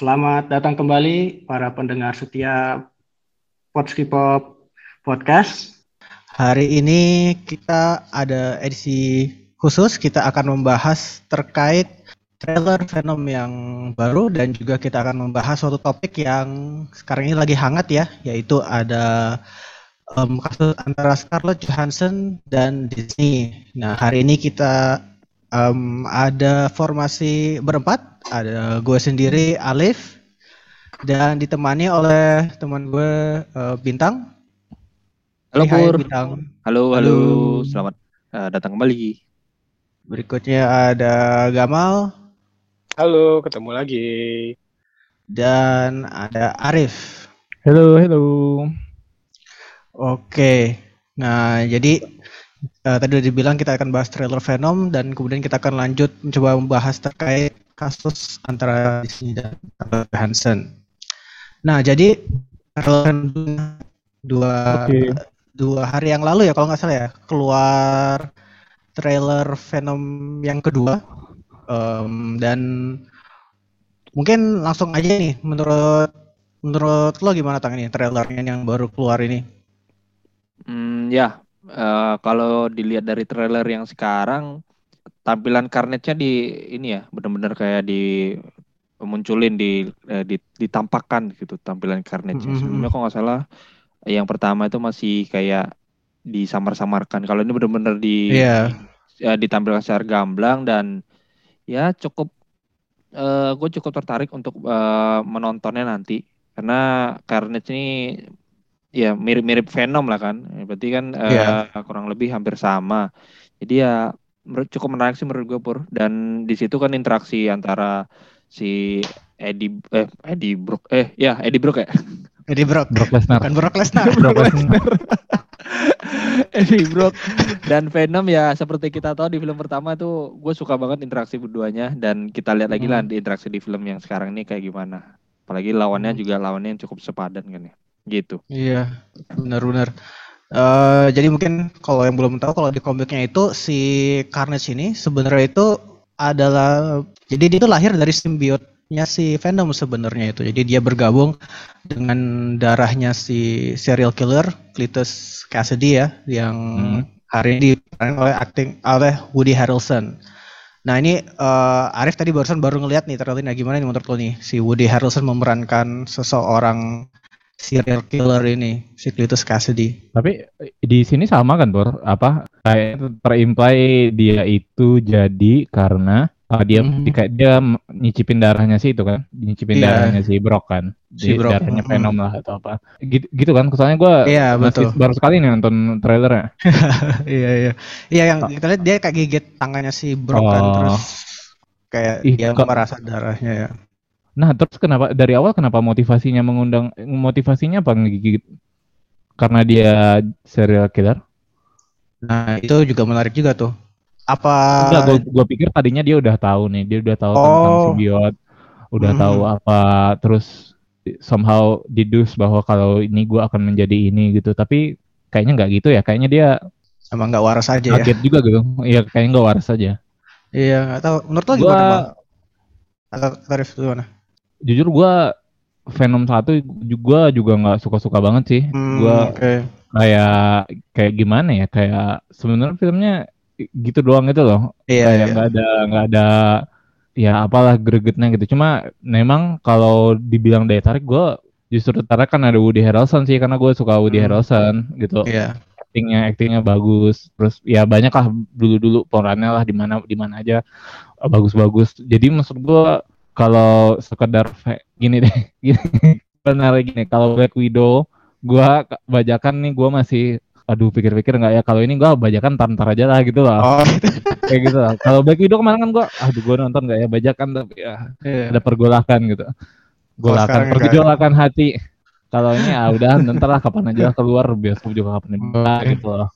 Selamat datang kembali para pendengar setia Podskipop Podcast. Hari ini kita ada edisi khusus, kita akan membahas terkait trailer Venom yang baru dan juga kita akan membahas suatu topik yang sekarang ini lagi hangat ya, yaitu ada um, kasus antara Scarlett Johansson dan Disney. Nah, hari ini kita um, ada formasi berempat, ada gue sendiri Alif dan ditemani oleh teman gue uh, Bintang. Halo hai, Pur. Bintang. Halo, halo, halo. Selamat uh, datang kembali. Berikutnya ada Gamal. Halo, ketemu lagi. Dan ada Arif. Halo, halo. Oke. Nah, jadi uh, tadi udah dibilang kita akan bahas trailer Venom dan kemudian kita akan lanjut mencoba membahas terkait kasus antara Disney dan Hansen. Nah, jadi trailer dua okay. dua hari yang lalu ya kalau nggak salah ya keluar trailer Venom yang kedua um, dan mungkin langsung aja nih menurut menurut lo gimana tang ini trailernya yang baru keluar ini? Hmm, ya, uh, kalau dilihat dari trailer yang sekarang, tampilan Carnage-nya di ini ya, benar-benar kayak di munculin di uh, di ditampakkan gitu tampilan Carnage. Mm -hmm. Sebelumnya kok nggak salah yang pertama itu masih kayak disamar-samarkan. Kalau ini benar-benar di yeah. ya, ditampilkan secara gamblang dan ya cukup uh, gue cukup tertarik untuk uh, menontonnya nanti karena Carnage ini ya mirip-mirip Venom lah kan. Berarti kan yeah. uh, kurang lebih hampir sama. Jadi ya cukup menarik sih menurut gue pur. Dan di situ kan interaksi antara si Eddie eh Eddie Brook eh ya Eddie Brook ya. Eddie Brock. Brock Lesnar. Bukan Brock Lesnar. Brock Lesnar. Eddie Brock dan Venom ya seperti kita tahu di film pertama tuh gue suka banget interaksi berduanya dan kita lihat lagi hmm. lah di interaksi di film yang sekarang ini kayak gimana. Apalagi lawannya hmm. juga lawannya yang cukup sepadan kan ya gitu. Iya, benar-benar. Uh, jadi mungkin kalau yang belum tahu kalau di komiknya itu si Carnage ini sebenarnya itu adalah jadi dia itu lahir dari simbiotnya si Venom sebenarnya itu. Jadi dia bergabung dengan darahnya si serial killer Cletus Cassidy ya yang hmm. hari ini diperankan oleh acting oleh Woody Harrelson. Nah ini uh, Arif tadi barusan baru ngeliat nih terlihat gimana nih menurut lo nih si Woody Harrelson memerankan seseorang serial killer ini si Cletus Cassidy. Tapi di sini sama kan Bor? Apa kayak terimply dia itu jadi karena uh, dia mm -hmm. kayak dia nyicipin darahnya sih itu kan, nyicipin yeah. darahnya si Brock kan, si Brock. darahnya mm -hmm. Venom lah atau apa. Gitu, gitu kan? Kesannya gue yeah, betul. baru sekali nih nonton trailernya. iya iya. Iya yang kita lihat dia kayak gigit tangannya si Brock kan, oh. kan terus kayak Ih, dia merasa darahnya ya. Nah, terus kenapa dari awal kenapa motivasinya mengundang motivasinya apa ngegigit? Karena dia serial killer? Nah, itu juga menarik juga tuh. Apa Enggak, gua, gua pikir tadinya dia udah tahu nih, dia udah tahu oh. tentang simbiot, udah hmm. tahu apa terus somehow didus bahwa kalau ini gua akan menjadi ini gitu. Tapi kayaknya nggak gitu ya. Kayaknya dia emang nggak waras aja ya. juga gitu. Iya, kayaknya nggak waras aja. Iya, nggak tahu. Menurut lo gimana, Bang? Tarif gimana? Jujur gue Venom satu juga juga nggak suka-suka banget sih. Hmm, gue okay. kayak kayak gimana ya? Kayak sebenarnya filmnya gitu doang itu loh. Iya. Kayak iya. nggak iya. ada nggak ada ya apalah gregetnya gitu. Cuma memang kalau dibilang daya tarik gue justru tertarik kan ada Woody Harrelson sih karena gue suka Woody hmm. Harrelson gitu. Iya. Actingnya actingnya bagus. Terus ya banyak lah dulu-dulu perannya lah di mana di mana aja bagus-bagus. Jadi maksud gue kalau sekedar gini deh gini. Benar gini kalau Black Widow gua bajakan nih gua masih aduh pikir-pikir nggak ya? Kalau ini gua bajakan tantar aja lah gitu lah. Oh. kayak gitu lah. Kalau Black Widow kemarin kan gua aduh gua nonton nggak ya? Bajakan tapi ya yeah. ada pergolakan gitu. Golakan oh, pergolakan hati. Kalau ini ya udah nanti lah kapan aja keluar bioskop juga kapan aja gitu loh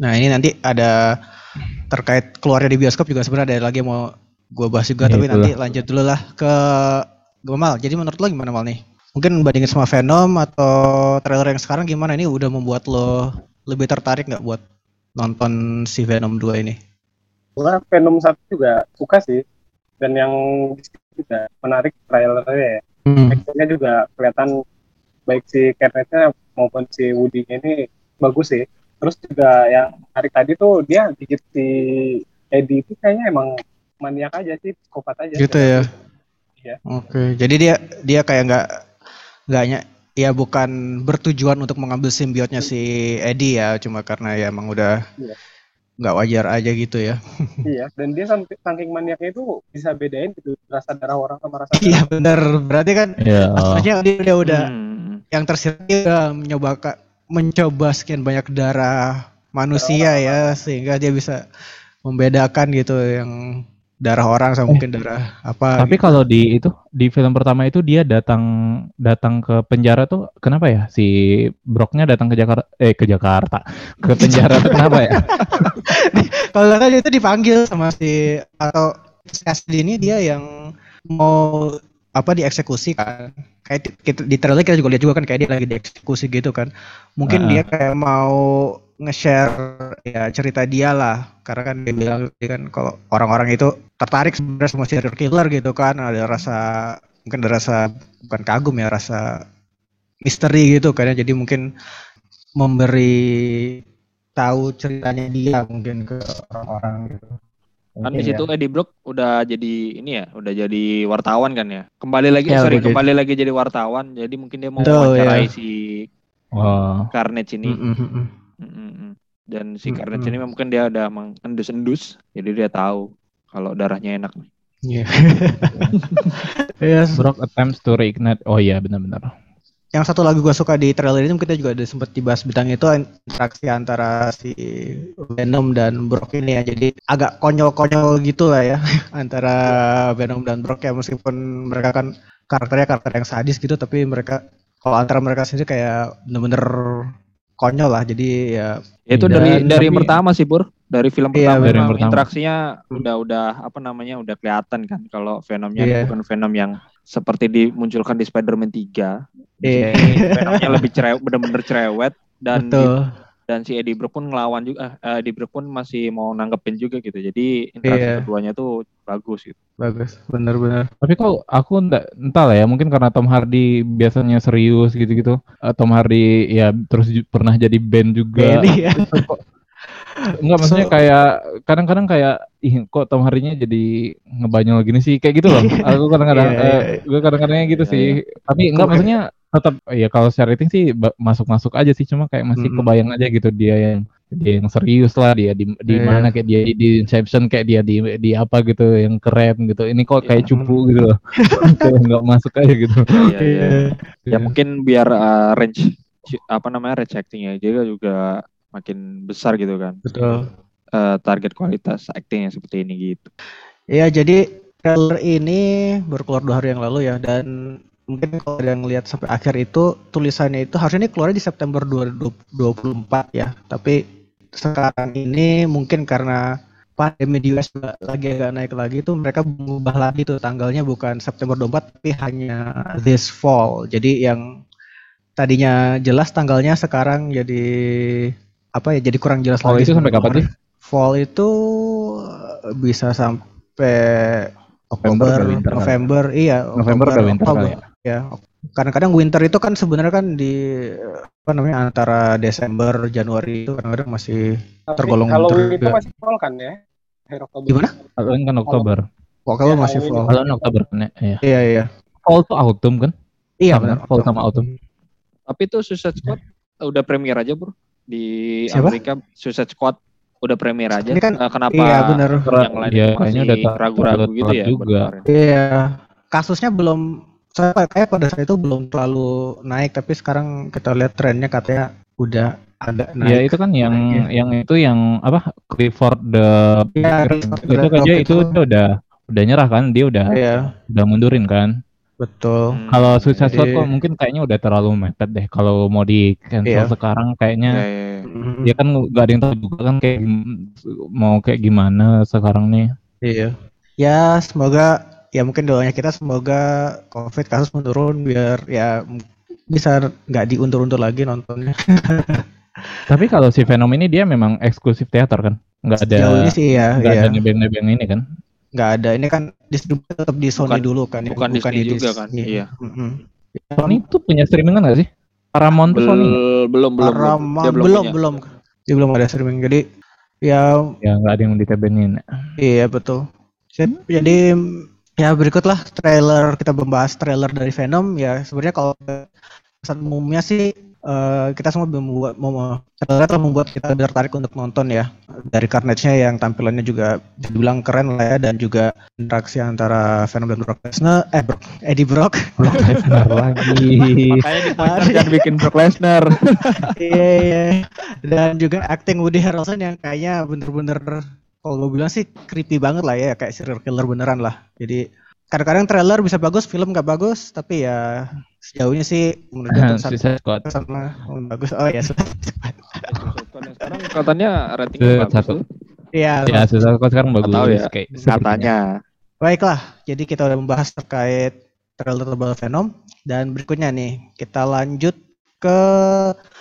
nah ini nanti ada terkait keluarnya di bioskop juga sebenarnya ada lagi mau gue bahas juga ya, tapi itulah. nanti lanjut dulu lah ke Gomal. Jadi menurut lo gimana Mal nih? Mungkin bandingin sama Venom atau trailer yang sekarang gimana ini udah membuat lo lebih tertarik nggak buat nonton si Venom 2 ini? Gue Venom 1 juga suka sih dan yang juga menarik trailernya ya. hmm. actionnya juga kelihatan baik si Kenneth-nya maupun si Woody-nya ini bagus sih terus juga yang hari tadi tuh dia gigit si Eddie itu kayaknya emang maniak aja sih psikopat aja gitu ya Iya. Oke, jadi dia dia kayak nggak nggaknya ya bukan bertujuan untuk mengambil simbiotnya si Eddie ya, cuma karena ya emang udah iya nggak wajar aja gitu ya. Iya, dan dia sampai saking maniaknya itu bisa bedain gitu rasa darah orang sama rasa Iya benar, berarti kan yeah. asalnya dia udah udah hmm. yang tersirat dia mencoba mencoba sekian banyak darah manusia darah ya sehingga dia bisa membedakan gitu yang darah orang sama eh, mungkin darah apa. Tapi gitu. kalau di itu di film pertama itu dia datang datang ke penjara tuh kenapa ya si Broknya datang ke Jakarta eh ke Jakarta ke penjara tuh kenapa ya? kalau tadi itu dipanggil sama si atau Cassidy ini dia yang mau apa dieksekusi kan kayak kita di trailer kita juga lihat juga kan kayak dia lagi dieksekusi gitu kan mungkin uh. dia kayak mau nge-share ya cerita dia lah karena kan dia bilang kan kalau orang-orang itu tertarik sebenarnya sama serial killer gitu kan ada rasa mungkin ada rasa bukan kagum ya rasa misteri gitu kan ya jadi mungkin memberi tahu ceritanya dia mungkin ke orang-orang gitu kan di situ ya. Eddie Brock udah jadi ini ya, udah jadi wartawan kan ya. Kembali lagi ya, sorry, kembali lagi jadi wartawan. Jadi mungkin dia mau wawancarai ya. si oh. Carnage ini. Mm -hmm. Mm Dan si mm -hmm. Carnage ini mungkin dia udah mengendus-endus, jadi dia tahu kalau darahnya enak nih. Iya. Yeah. yes. Brock attempts to reignite. Oh iya, benar-benar yang satu lagu gue suka di trailer ini kita juga ada sempat dibahas bintang itu interaksi antara si Venom dan Brock ini ya jadi agak konyol-konyol gitu lah ya antara Venom dan Brock ya meskipun mereka kan karakternya karakter yang sadis gitu tapi mereka kalau antara mereka sendiri kayak bener-bener konyol lah jadi ya itu dari dari tapi, pertama sih Bur dari film iya, pertama, dari pertama. interaksinya udah udah apa namanya udah kelihatan kan kalau Venomnya iya. bukan Venom yang seperti dimunculkan di Spider-Man 3. Iya. Yeah. Venomnya lebih cerewet, benar-benar cerewet dan Betul. Dan si Eddie Brock pun ngelawan juga uh, Eddie Brock pun masih mau nanggepin juga gitu. Jadi interaksi yeah. keduanya tuh bagus gitu. Bagus, benar-benar. Tapi kok aku enggak entah lah ya, mungkin karena Tom Hardy biasanya serius gitu-gitu. Uh, Tom Hardy ya terus pernah jadi band juga. Band, ya. Enggak maksudnya so, kayak kadang-kadang kayak ih kok Tom Hardy-nya jadi ngebanyol gini sih kayak gitu loh. Aku kadang-kadang yeah, yeah, yeah. gue kadang-kadang gitu yeah, sih. Yeah. Tapi enggak maksudnya tetap ya kalau secara rating sih masuk-masuk aja sih cuma kayak masih mm -hmm. kebayang aja gitu dia yang dia yang serius lah dia di di yeah. mana kayak dia di Inception kayak dia di di apa gitu yang keren gitu ini kok kayak yeah. cupu gitu loh kayak nggak masuk aja gitu yeah, yeah. yeah. ya mungkin biar uh, range apa namanya range actingnya juga juga makin besar gitu kan. Betul. Uh, target kualitas acting yang seperti ini gitu. Iya, jadi trailer ini berkeluar dua hari yang lalu ya dan mungkin kalau yang lihat sampai akhir itu tulisannya itu harusnya ini keluar di September 2024 ya. Tapi sekarang ini mungkin karena pandemi di US lagi agak naik lagi itu mereka mengubah lagi tuh tanggalnya bukan September 24 tapi hanya this fall. Jadi yang tadinya jelas tanggalnya sekarang jadi apa ya jadi kurang jelas fall lagi. itu sampai kapan sih? Fall itu eh, bisa sampai Oktober, November, November, iya. November ke winter Oktober, kali ya. ya. Kadang-kadang winter itu kan sebenarnya kan di apa namanya antara Desember Januari itu kadang-kadang masih Tapi tergolong kalau winter. itu masih fall kan ya? Akhir Oktober. Gimana? Kalau kan Oktober. Oh, kalau ya, masih fall. Kalau Oktober kan ya. Iya. iya, iya. Fall tuh autumn kan? Iya benar. Fall sama autumn. Tapi itu Suicide Squad udah premier aja, Bro di Siapa? Amerika Suicide Squad udah premier aja. Ini kan, uh, kenapa iya, bener. yang lain ya, masih udah ragu-ragu gitu ya? Juga. Iya, kasusnya belum saya kayak pada saat itu belum terlalu naik tapi sekarang kita lihat trennya katanya udah ada naik. Ya itu kan yang naik, ya. yang itu yang apa Clifford the ya, itu aja itu udah udah nyerah kan dia udah ya. udah mundurin kan. Betul. Hmm. Kalau Suicide Squad kok mungkin kayaknya udah terlalu mepet deh. Kalau mau di cancel iya. sekarang kayaknya yeah, yeah, yeah. ya kan gak ada yang tahu juga kan kayak mau kayak gimana sekarang nih. Iya. Ya semoga ya mungkin doanya kita semoga COVID kasus menurun biar ya bisa nggak diundur-undur lagi nontonnya. Tapi kalau si Venom ini dia memang eksklusif teater kan? Nggak ada. Sih ya. Nggak iya. ada nebeng-nebeng ini kan? Nggak ada. Ini kan distribusi tetap di Sony Bukan- dulu kan, ya, bukan Disney di juga kan, iya. Mm-mm. Sony itu punya streamingan nggak sih? Paramount tuh Sony? Bel- belum belum Paramount- Dia belum punya. belum, Dia belum ada streaming. Jadi ya Ya nggak ada yang ditebenin. iya betul. Jadi ya berikutlah trailer kita membahas trailer dari Venom ya sebenarnya kalau pesan umumnya sih eh, kita semua membuat telah membuat kita tertarik untuk nonton ya dari Carnage-nya yang tampilannya juga dibilang keren lah ya dan juga interaksi antara Venom dan Brock Lesnar eh Brock, Eddie Brock Brock Lesnar lagi. Makanya di pointer jangan bikin Brock Lesnar. iya iya dan juga acting Woody Harrelson yang kayaknya bener-bener kalau gue bilang sih creepy banget lah ya kayak serial killer beneran lah jadi kadang-kadang trailer bisa bagus film nggak bagus tapi ya sejauhnya sih menurut gue satu Suicide Squad. sama oh, bagus oh ya sudah Sekarang katanya ratingnya Satu. bagus tuh. iya Ya Suicide Squad sekarang bagus. tahu ya, Kayak Katanya. baiklah jadi kita udah membahas terkait trailer terbaru Venom dan berikutnya nih kita lanjut ke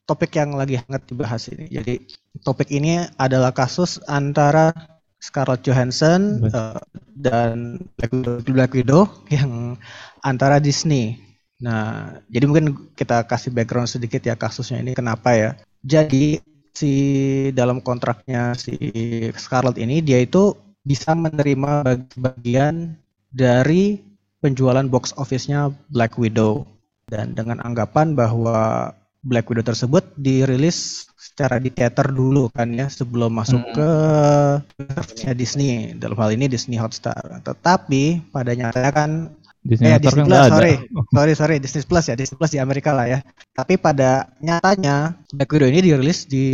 topik yang lagi hangat dibahas ini jadi topik ini adalah kasus antara Scarlett Johansson eh, dan Black Widow, Black Widow yang antara Disney. Nah, jadi mungkin kita kasih background sedikit ya kasusnya ini kenapa ya. Jadi si dalam kontraknya si Scarlett ini dia itu bisa menerima bag- bagian dari penjualan box office-nya Black Widow dan dengan anggapan bahwa Black Widow tersebut dirilis secara di theater dulu kan ya sebelum masuk Mm-mm. ke service-nya Disney dalam hal ini Disney Hotstar. Tetapi pada nyatanya kan Disney eh, Hotstar Disney kan Plus nggak ada. sorry sorry sorry Disney Plus ya Disney Plus di Amerika lah ya. Tapi pada nyatanya Black Widow ini dirilis di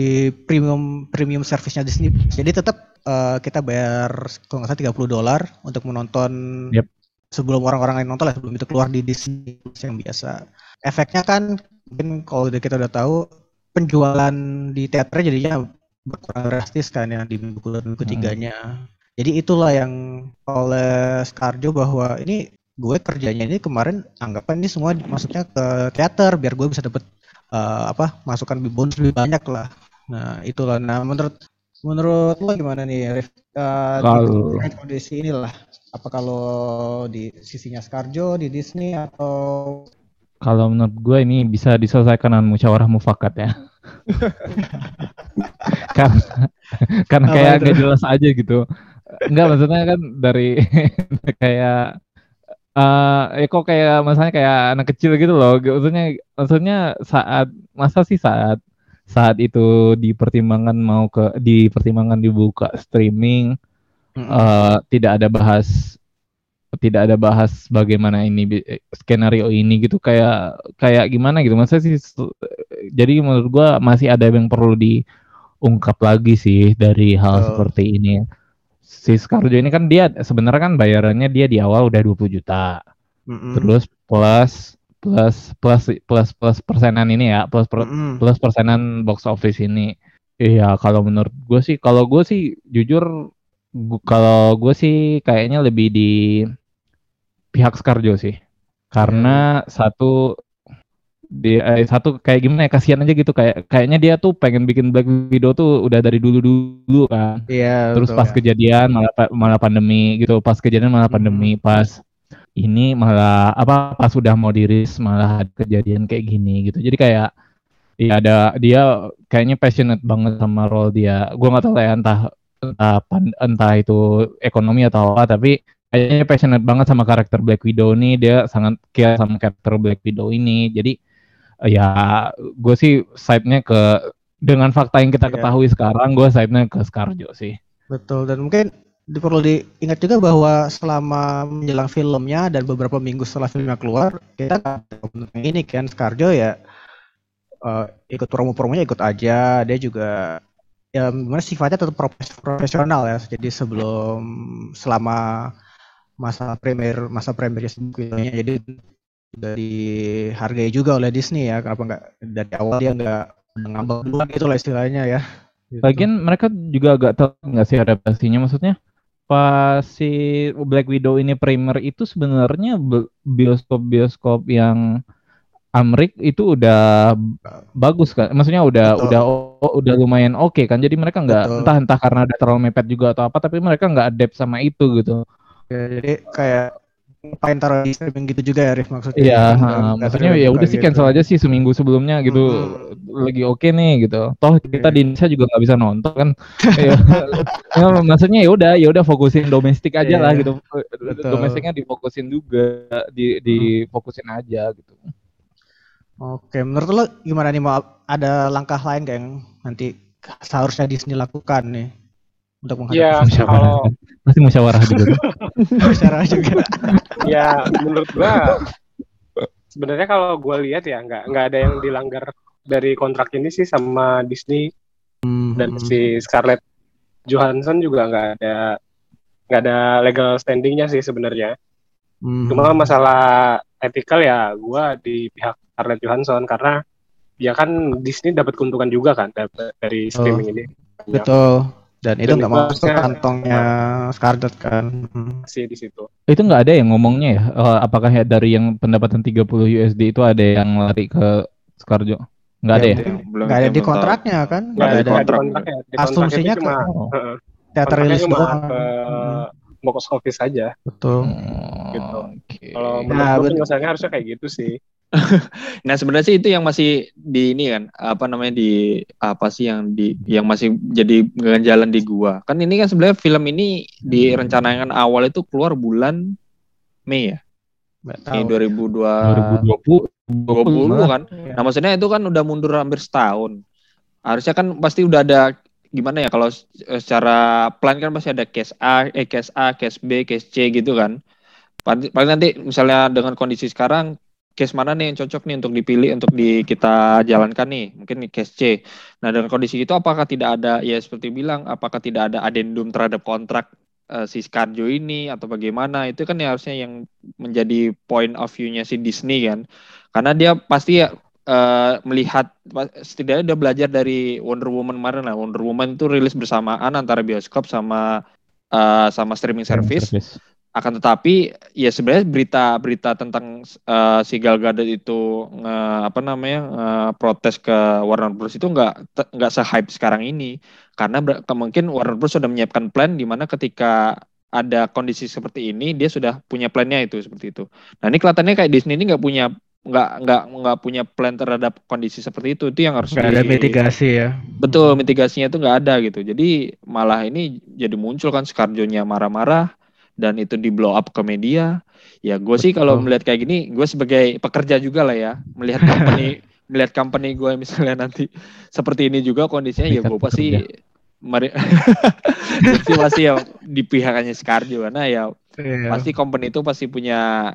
premium premium service-nya Disney. Jadi tetap eh, kita bayar kalau nggak salah 30 dolar untuk menonton Yep. Sebelum orang-orang lain nonton lah sebelum itu keluar di Disney yang biasa. Efeknya kan mungkin kalau udah kita udah tahu penjualan di teater jadinya berkurang drastis kan ya di minggu kedua minggu Hmm. tiganya. Jadi itulah yang oleh Scarjo bahwa ini gue kerjanya ini kemarin anggapan ini semua masuknya ke teater biar gue bisa dapet eh, apa masukan lebih bonus lebih banyak lah. Nah itulah. Nah menurut menurut lo gimana nih Rif? Di Kalau- kondisi inilah apa kalau di sisinya Scarjo di Disney atau Kalau menurut gue ini bisa diselesaikan dengan musyawarah mufakat ya. karena karena kayak itu? gak jelas aja gitu. Enggak maksudnya kan dari kayak eh ya kok kayak masalahnya kayak anak kecil gitu loh. Maksudnya maksudnya saat masa sih saat saat itu dipertimbangkan mau ke dipertimbangkan dibuka streaming eh, tidak ada bahas tidak ada bahas bagaimana ini skenario ini gitu. Kayak kayak gimana gitu. Masa sih jadi menurut gua masih ada yang perlu diungkap lagi sih dari hal Betul. seperti ini. Si Scarjo ini kan dia sebenarnya kan bayarannya dia di awal udah 20 juta. Mm-mm. terus plus plus plus plus plus persenan ini ya plus per- Mm-mm. plus persenan box office ini. Iya, kalau menurut gue sih, kalau gue sih jujur, kalau gue sih kayaknya lebih di pihak Scarjo sih, karena satu dia eh, satu kayak gimana ya kasihan aja gitu kayak kayaknya dia tuh pengen bikin Black Widow tuh udah dari dulu dulu kan Iya. terus betul pas ya. kejadian malah malah pandemi gitu pas kejadian malah Hmm. pandemi pas ini malah apa pas sudah mau diris malah ada kejadian kayak gini gitu. Jadi kayak ya ada dia kayaknya passionate banget sama role dia. Gua nggak tahu ya entah entah entah itu ekonomi atau apa tapi kayaknya passionate banget sama karakter Black Widow nih. Dia sangat care sama karakter Black Widow ini. Jadi ya gue sih side-nya ke dengan fakta yang kita Iya. ketahui sekarang gue side-nya ke Scarjo sih. Betul dan mungkin perlu diingat juga bahwa selama menjelang filmnya dan beberapa minggu setelah filmnya keluar kita ini kan Scarjo ya eh, ikut promo-promonya ikut aja. Dia juga ya gimana sifatnya tetap profes- profesional ya. Jadi sebelum selama masa premier masa premiernya sebelumnya jadi juga dihargai juga oleh Disney ya. Kenapa nggak dari awal dia nggak ngambek duluan gitu lah istilahnya ya. Gitu. Lagian mereka juga agak tahu nggak sih adaptasinya maksudnya pas si Black Widow ini primer itu sebenarnya be- bioskop-bioskop yang Amrik itu udah bagus kan? Maksudnya udah Betul. udah oh, udah lumayan oke kan? Jadi mereka nggak entah entah karena ada terlalu mepet juga atau apa tapi mereka nggak adapt sama itu gitu. Ya, jadi kayak ngapain taruh di streaming gitu juga ya Rif maksudnya. Iya, maksudnya ya udah sih cancel gitu. aja sih seminggu sebelumnya gitu. Hmm. Lagi oke okay nih gitu. Toh kita di Indonesia juga nggak bisa nonton kan. ya, ya, maksudnya ya udah ya udah fokusin domestik aja yeah. lah gitu. Betul. Domestiknya difokusin juga, di difokusin aja gitu. Oke, menurut lo gimana nih mau ada langkah lain gak yang nanti seharusnya Disney lakukan nih untuk menghadapi ya, musyawarah? Kalau... Masih musyawarah juga. musyawarah juga. ya, menurut gua sebenarnya kalau gua lihat ya nggak nggak ada yang dilanggar dari kontrak ini sih sama Disney hmm. dan si Scarlett Johansson juga nggak ada nggak ada legal standingnya sih sebenarnya. Hmm. Cuma masalah etikal ya gua di pihak Scarlett Johansson karena ya kan Disney dapat keuntungan juga kan dari streaming oh, ini. Betul. Dan itu nggak masuk ke kantongnya Scarlett kan. Sih di situ. Itu nggak ada yang ngomongnya ya. Uh, apakah ya dari yang pendapatan 30 USD itu ada yang lari ke Scarjo? Nggak ada ya? Belum nggak ada di kontraknya kan? Nggak ada, di kontraknya. Asumsinya cuma uh, teater rilis doang. Ke box office saja. Betul. Hmm, gitu. Okay. Kalau nah, menurut nah, harusnya kayak gitu sih. nah sebenarnya sih itu yang masih di ini kan apa namanya di apa sih yang di yang masih jadi jalan di gua. Kan ini kan sebenarnya film ini direncanakan awal itu keluar bulan Mei ya? Ini 2002 2020 20 kan? ya. nah maksudnya itu kan udah mundur hampir setahun. Harusnya kan pasti udah ada gimana ya kalau secara plan kan pasti ada case A eh case A case B case C gitu kan. Paling nanti misalnya dengan kondisi sekarang case mana nih yang cocok nih untuk dipilih untuk di kita jalankan nih? Mungkin nih case C. Nah dengan kondisi itu apakah tidak ada ya seperti bilang apakah tidak ada adendum terhadap kontrak uh, si Scarjo ini atau bagaimana? Itu kan ya harusnya yang menjadi point of view-nya si Disney kan? Karena dia pasti ya uh, melihat setidaknya dia belajar dari Wonder Woman kemarin lah. Wonder Woman itu rilis bersamaan antara bioskop sama uh, sama streaming service. service akan tetapi ya sebenarnya berita-berita tentang uh, si Gal Gadot itu nge, apa namanya uh, protes ke Warner Bros. itu nggak nggak se-hype sekarang ini. Karena mungkin Warner Bros. sudah menyiapkan plan di mana ketika ada kondisi seperti ini dia sudah punya plannya itu seperti itu. Nah ini kelihatannya kayak Disney ini nggak punya nggak nggak nggak punya plan terhadap kondisi seperti itu. Itu yang harus nggak ada mitigasi ya. Betul mitigasinya itu nggak ada gitu. Jadi malah ini jadi muncul kan Scarjo-nya marah-marah dan itu di blow up ke media. Ya gue sih kalau melihat kayak gini gue sebagai pekerja juga lah ya melihat company melihat company gue misalnya nanti seperti ini juga kondisinya ya gue pasti mari sih masih ya di pihaknya Scarjo karena ya yeah. pasti company itu pasti punya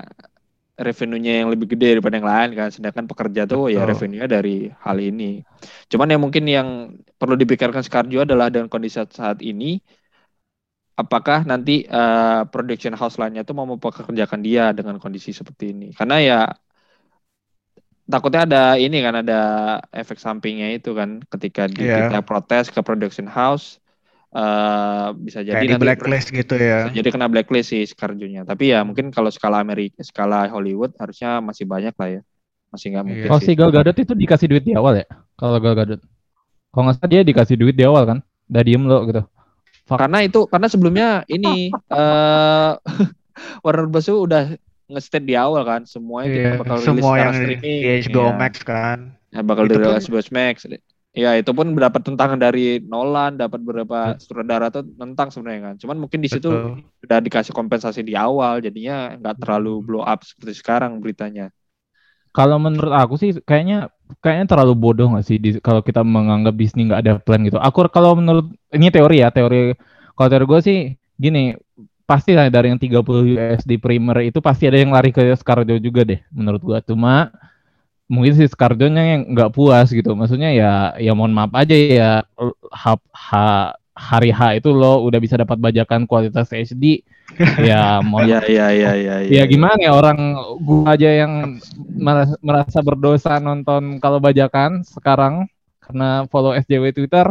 revenue-nya yang lebih gede daripada yang lain kan. Sedangkan pekerja tuh ya Betul. ya revenue-nya dari hal ini. Cuman yang mungkin yang perlu dipikirkan Scarjo adalah dengan kondisi saat ini apakah nanti uh, production house lainnya tuh mau mempekerjakan dia dengan kondisi seperti ini? Karena ya takutnya ada ini kan ada efek sampingnya itu kan ketika di, yeah. kita protes ke production house uh, bisa jadi Kayak nanti blacklist gitu ya. jadi kena blacklist sih Scarjo-nya tapi ya mungkin kalau skala Amerika skala Hollywood harusnya masih banyak lah ya. Masih nggak mungkin oh si Gal Gadot itu dikasih duit di awal ya? Kalau Gal Gadot. Kalau nggak salah dia dikasih duit di awal kan? Udah diem lo gitu karena itu karena sebelumnya ini uh, Warner Bros udah nge di awal kan semuanya yeah, kita bakal semua rilis yang streaming. HBO yeah. Max kan. Ya bakal itu dirilis HBO Max. Ya itu pun mendapat tentangan dari Nolan, dapat beberapa yeah. sutradara tuh tentang sebenarnya kan. Cuman mungkin di situ udah dikasih kompensasi di awal, jadinya nggak terlalu blow up seperti sekarang beritanya. Kalau menurut aku sih kayaknya kayaknya terlalu bodoh nggak sih kalau kita menganggap Disney nggak ada plan gitu. Aku kalau menurut ini teori ya teori. Kalau teori gue sih gini pasti dari yang 30 USD primer itu pasti ada yang lari ke Scarjo juga deh menurut gue. Cuma mungkin si Scarjo-nya yang nggak puas gitu. Maksudnya ya ya mohon maaf aja ya ha, ha, hari H itu lo udah bisa dapat bajakan kualitas HD ya mau ya, ya ya ya ya ya gimana ya orang gua aja yang merasa berdosa nonton kalau bajakan sekarang karena follow SJW Twitter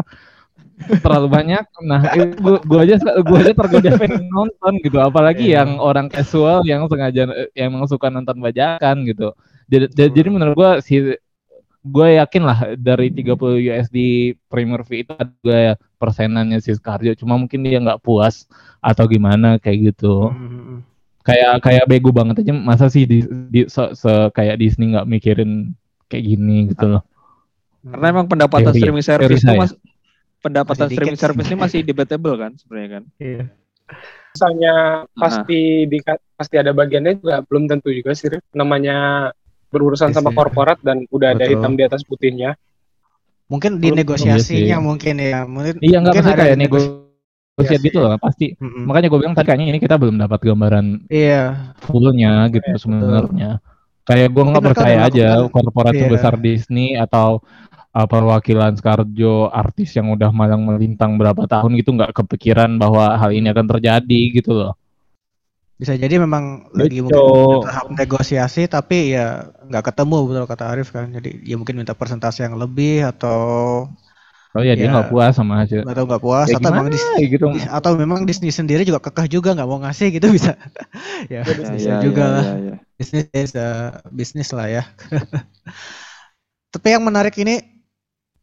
terlalu banyak. Nah itu gua, gua aja gua aja tergoda pengen nonton gitu. Apalagi yeah. yang orang casual yang sengaja yang suka nonton bajakan gitu. Jadi, jadi menurut gua si gue yakin lah dari 30 USD Premier Fee itu ada persenannya si Scarjo. Cuma mungkin dia nggak puas atau gimana kayak gitu. Hmm. kayak kayak bego banget aja. Masa sih di, di se, se kayak Disney nggak mikirin kayak gini gitu loh. Karena emang pendapatan Teori, streaming service itu mas pendapatan masih streaming service ini masih debatable kan sebenarnya kan? Iya. Misalnya pasti di pasti ada bagiannya juga belum tentu juga sih namanya berurusan sama korporat dan udah Betul. ada hitam di atas putihnya. Mungkin di negosiasinya iya mungkin ya. Mungkin iya nggak mungkin kayak negosiasi gitu loh pasti. Mm-hmm. makanya gue bilang tadi kayaknya ini kita belum dapat gambaran iya. fullnya gitu iya, sebenarnya. kayak gue nggak percaya aja korporat iya. sebesar Disney atau uh, perwakilan Scarjo artis yang udah malang melintang berapa tahun gitu nggak kepikiran bahwa hal ini akan terjadi gitu loh bisa jadi memang Betul. lagi mungkin tahap negosiasi tapi ya nggak ketemu betul kata Arif kan jadi ya mungkin minta persentase yang lebih atau Oh ya, ya dia nggak puas sama hasil. Atau nggak puas ya, atau memang Disney gitu. Atau memang Disney sendiri juga kekeh juga nggak mau ngasih gitu bisa. ya, ya, bisa ya, juga ya, lah. Ya, ya. Bisnis uh, bisnis lah ya. Tapi yang menarik ini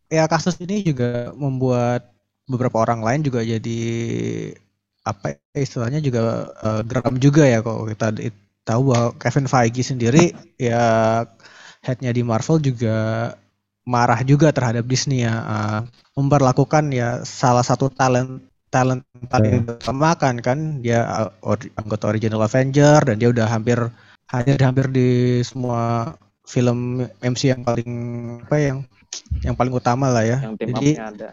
ya kasus ini juga membuat beberapa orang lain juga jadi apa ya, istilahnya juga uh, geram juga ya kalau kita tahu bahwa Kevin Feige sendiri ya headnya di Marvel juga marah juga terhadap Disney ya uh, memperlakukan ya salah satu talent talent paling yeah. utama kan kan dia uh, or, anggota original Avenger dan dia udah hampir hadir hampir di semua film MC yang paling apa ya, yang yang paling utama lah ya. Yang Jadi ada.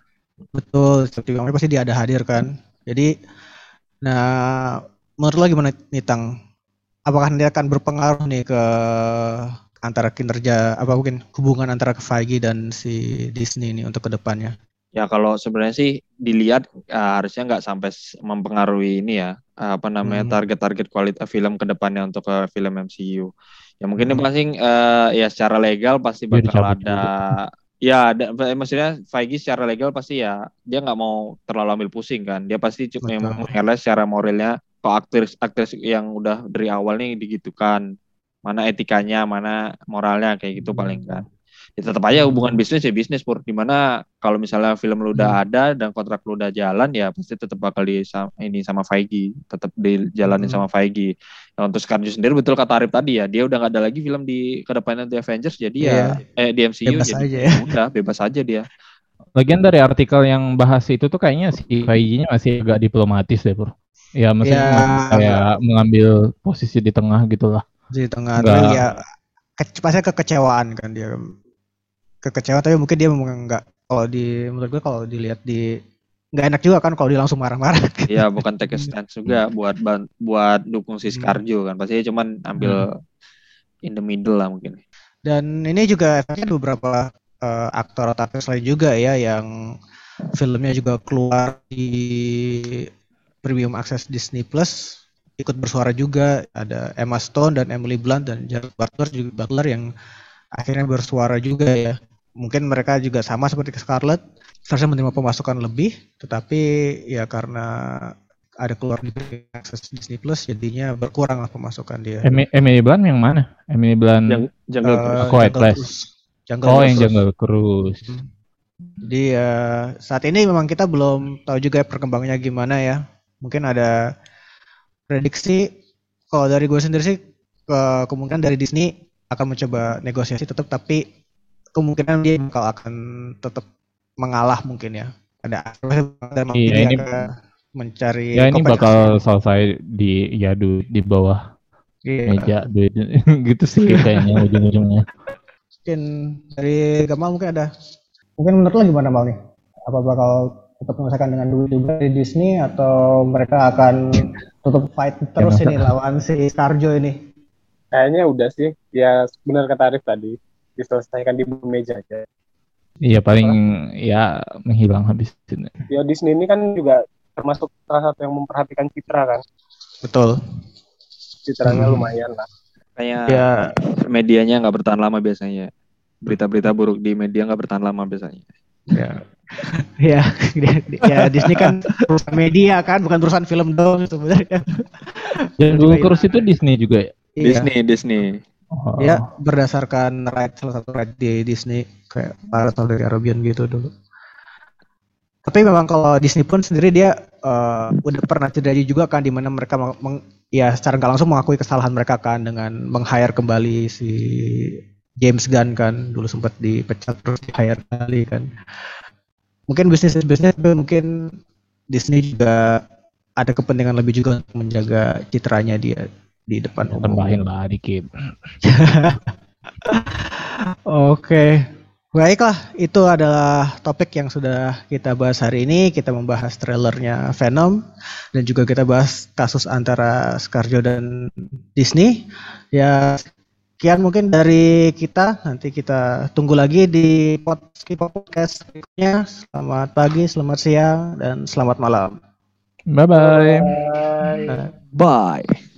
betul, seperti pasti dia ada hadir kan. Jadi Nah, menurut lo gimana nih Tang? Apakah dia akan berpengaruh nih ke antara kinerja apa mungkin hubungan antara Feige dan si Disney ini untuk ke depannya? Ya kalau sebenarnya sih dilihat uh, harusnya nggak sampai mempengaruhi ini ya apa namanya hmm. target-target kualitas film ke depannya untuk uh, film MCU. Ya mungkin hmm. ini pasti uh, ya secara legal pasti bakal ada Ya, eh, maksudnya Feige secara legal pasti ya dia nggak mau terlalu ambil pusing kan. Dia pasti cuma menilai secara moralnya kok aktris aktris yang udah dari awal nih digitukan. Mana etikanya, mana moralnya kayak gitu paling kan ya tetap aja hubungan bisnis ya bisnis pur di mana kalau misalnya film lu udah hmm. ada dan kontrak lu udah jalan ya pasti tetap bakal di ini sama Feige tetap dijalanin hmm. sama Feige nah, untuk Scarjo sendiri betul kata Arif tadi ya dia udah gak ada lagi film di ke depannya The Avengers jadi yeah. ya eh di MCU bebas jadi aja ya. udah bebas aja dia Lagian dari artikel yang bahas itu tuh kayaknya si Feige-nya masih agak diplomatis deh, Pur. Ya, maksudnya ya, kayak mengambil posisi di tengah gitu lah. Di tengah, tapi ya ke, pasti kekecewaan kan dia kekecewaan tapi mungkin dia memang nggak kalau di menurut gue kalau dilihat di nggak enak juga kan kalau dia langsung marah-marah. Iya, bukan take a stance juga buat buat dukung si hmm. Scarjo kan. Pasti cuman ambil hmm. in the middle lah mungkin. Dan ini juga efeknya beberapa uh, aktor atau aktris lain juga ya yang filmnya juga keluar di premium access Disney Plus ikut bersuara juga ada Emma Stone dan Emily Blunt dan Jared Butler juga Butler yang akhirnya bersuara juga ya mungkin mereka juga sama seperti Scarlett seharusnya menerima pemasukan lebih tetapi ya karena ada keluar di akses Disney Plus jadinya berkurang lah pemasukan dia. Emily Blunt yang mana? Emily Blunt yang Jungle, uh, Quiet Place. Jungle oh, yang Jungle Cruise. Hmm. Jadi uh, saat ini memang kita belum tahu juga perkembangannya gimana ya. Mungkin ada prediksi kalau dari gue sendiri sih ke kemungkinan dari Disney akan mencoba negosiasi tetap tapi kemungkinan dia bakal akan tetap mengalah mungkin ya. Ada dan iya, ini mencari Ya ini bakal selesai di ya di, di bawah iya. meja duit gitu sih kayaknya ujung-ujungnya. Mungkin dari Gamal mungkin ada. Mungkin menurut lo gimana Mal nih? Apa bakal tetap menyelesaikan dengan duit juga di Disney atau mereka akan tetap fight terus ya, ini lawan si Scarjo ini? Kayaknya udah sih. Ya benar kata Arif tadi diselesaikan di meja aja. Iya paling ya menghilang habis itu. Ya Disney ini kan juga termasuk salah satu yang memperhatikan citra kan. Betul. Citranya hmm. lumayan lah. Kayak ya. medianya nggak bertahan lama biasanya. Berita-berita buruk di media nggak bertahan lama biasanya. Ya. ya, ya Disney kan perusahaan media kan, bukan perusahaan film dong sebenarnya. Yang Google Cruise itu Disney juga ya? Disney, Disney. Oh. Ya berdasarkan right salah satu right di Disney kayak Pirates of the Caribbean gitu dulu. Tapi memang kalau Disney pun sendiri dia uh, udah pernah terjadi juga kan di mana mereka meng, ya secara nggak langsung mengakui kesalahan mereka kan dengan meng-hire kembali si James Gunn kan dulu sempat dipecat terus di-hire kembali kan. Mungkin bisnis bisnis mungkin Disney juga ada kepentingan lebih juga untuk menjaga citranya dia di depan umum. Tambahin lah dikit. Oke. Baiklah, itu adalah topik yang sudah kita bahas hari ini. Kita membahas trailernya Venom dan juga kita bahas kasus antara Scarjo dan Disney. Ya, sekian mungkin dari kita. Nanti kita tunggu lagi di podcast berikutnya. Selamat pagi, selamat siang, dan selamat malam. Bye-bye. Bye. Bye.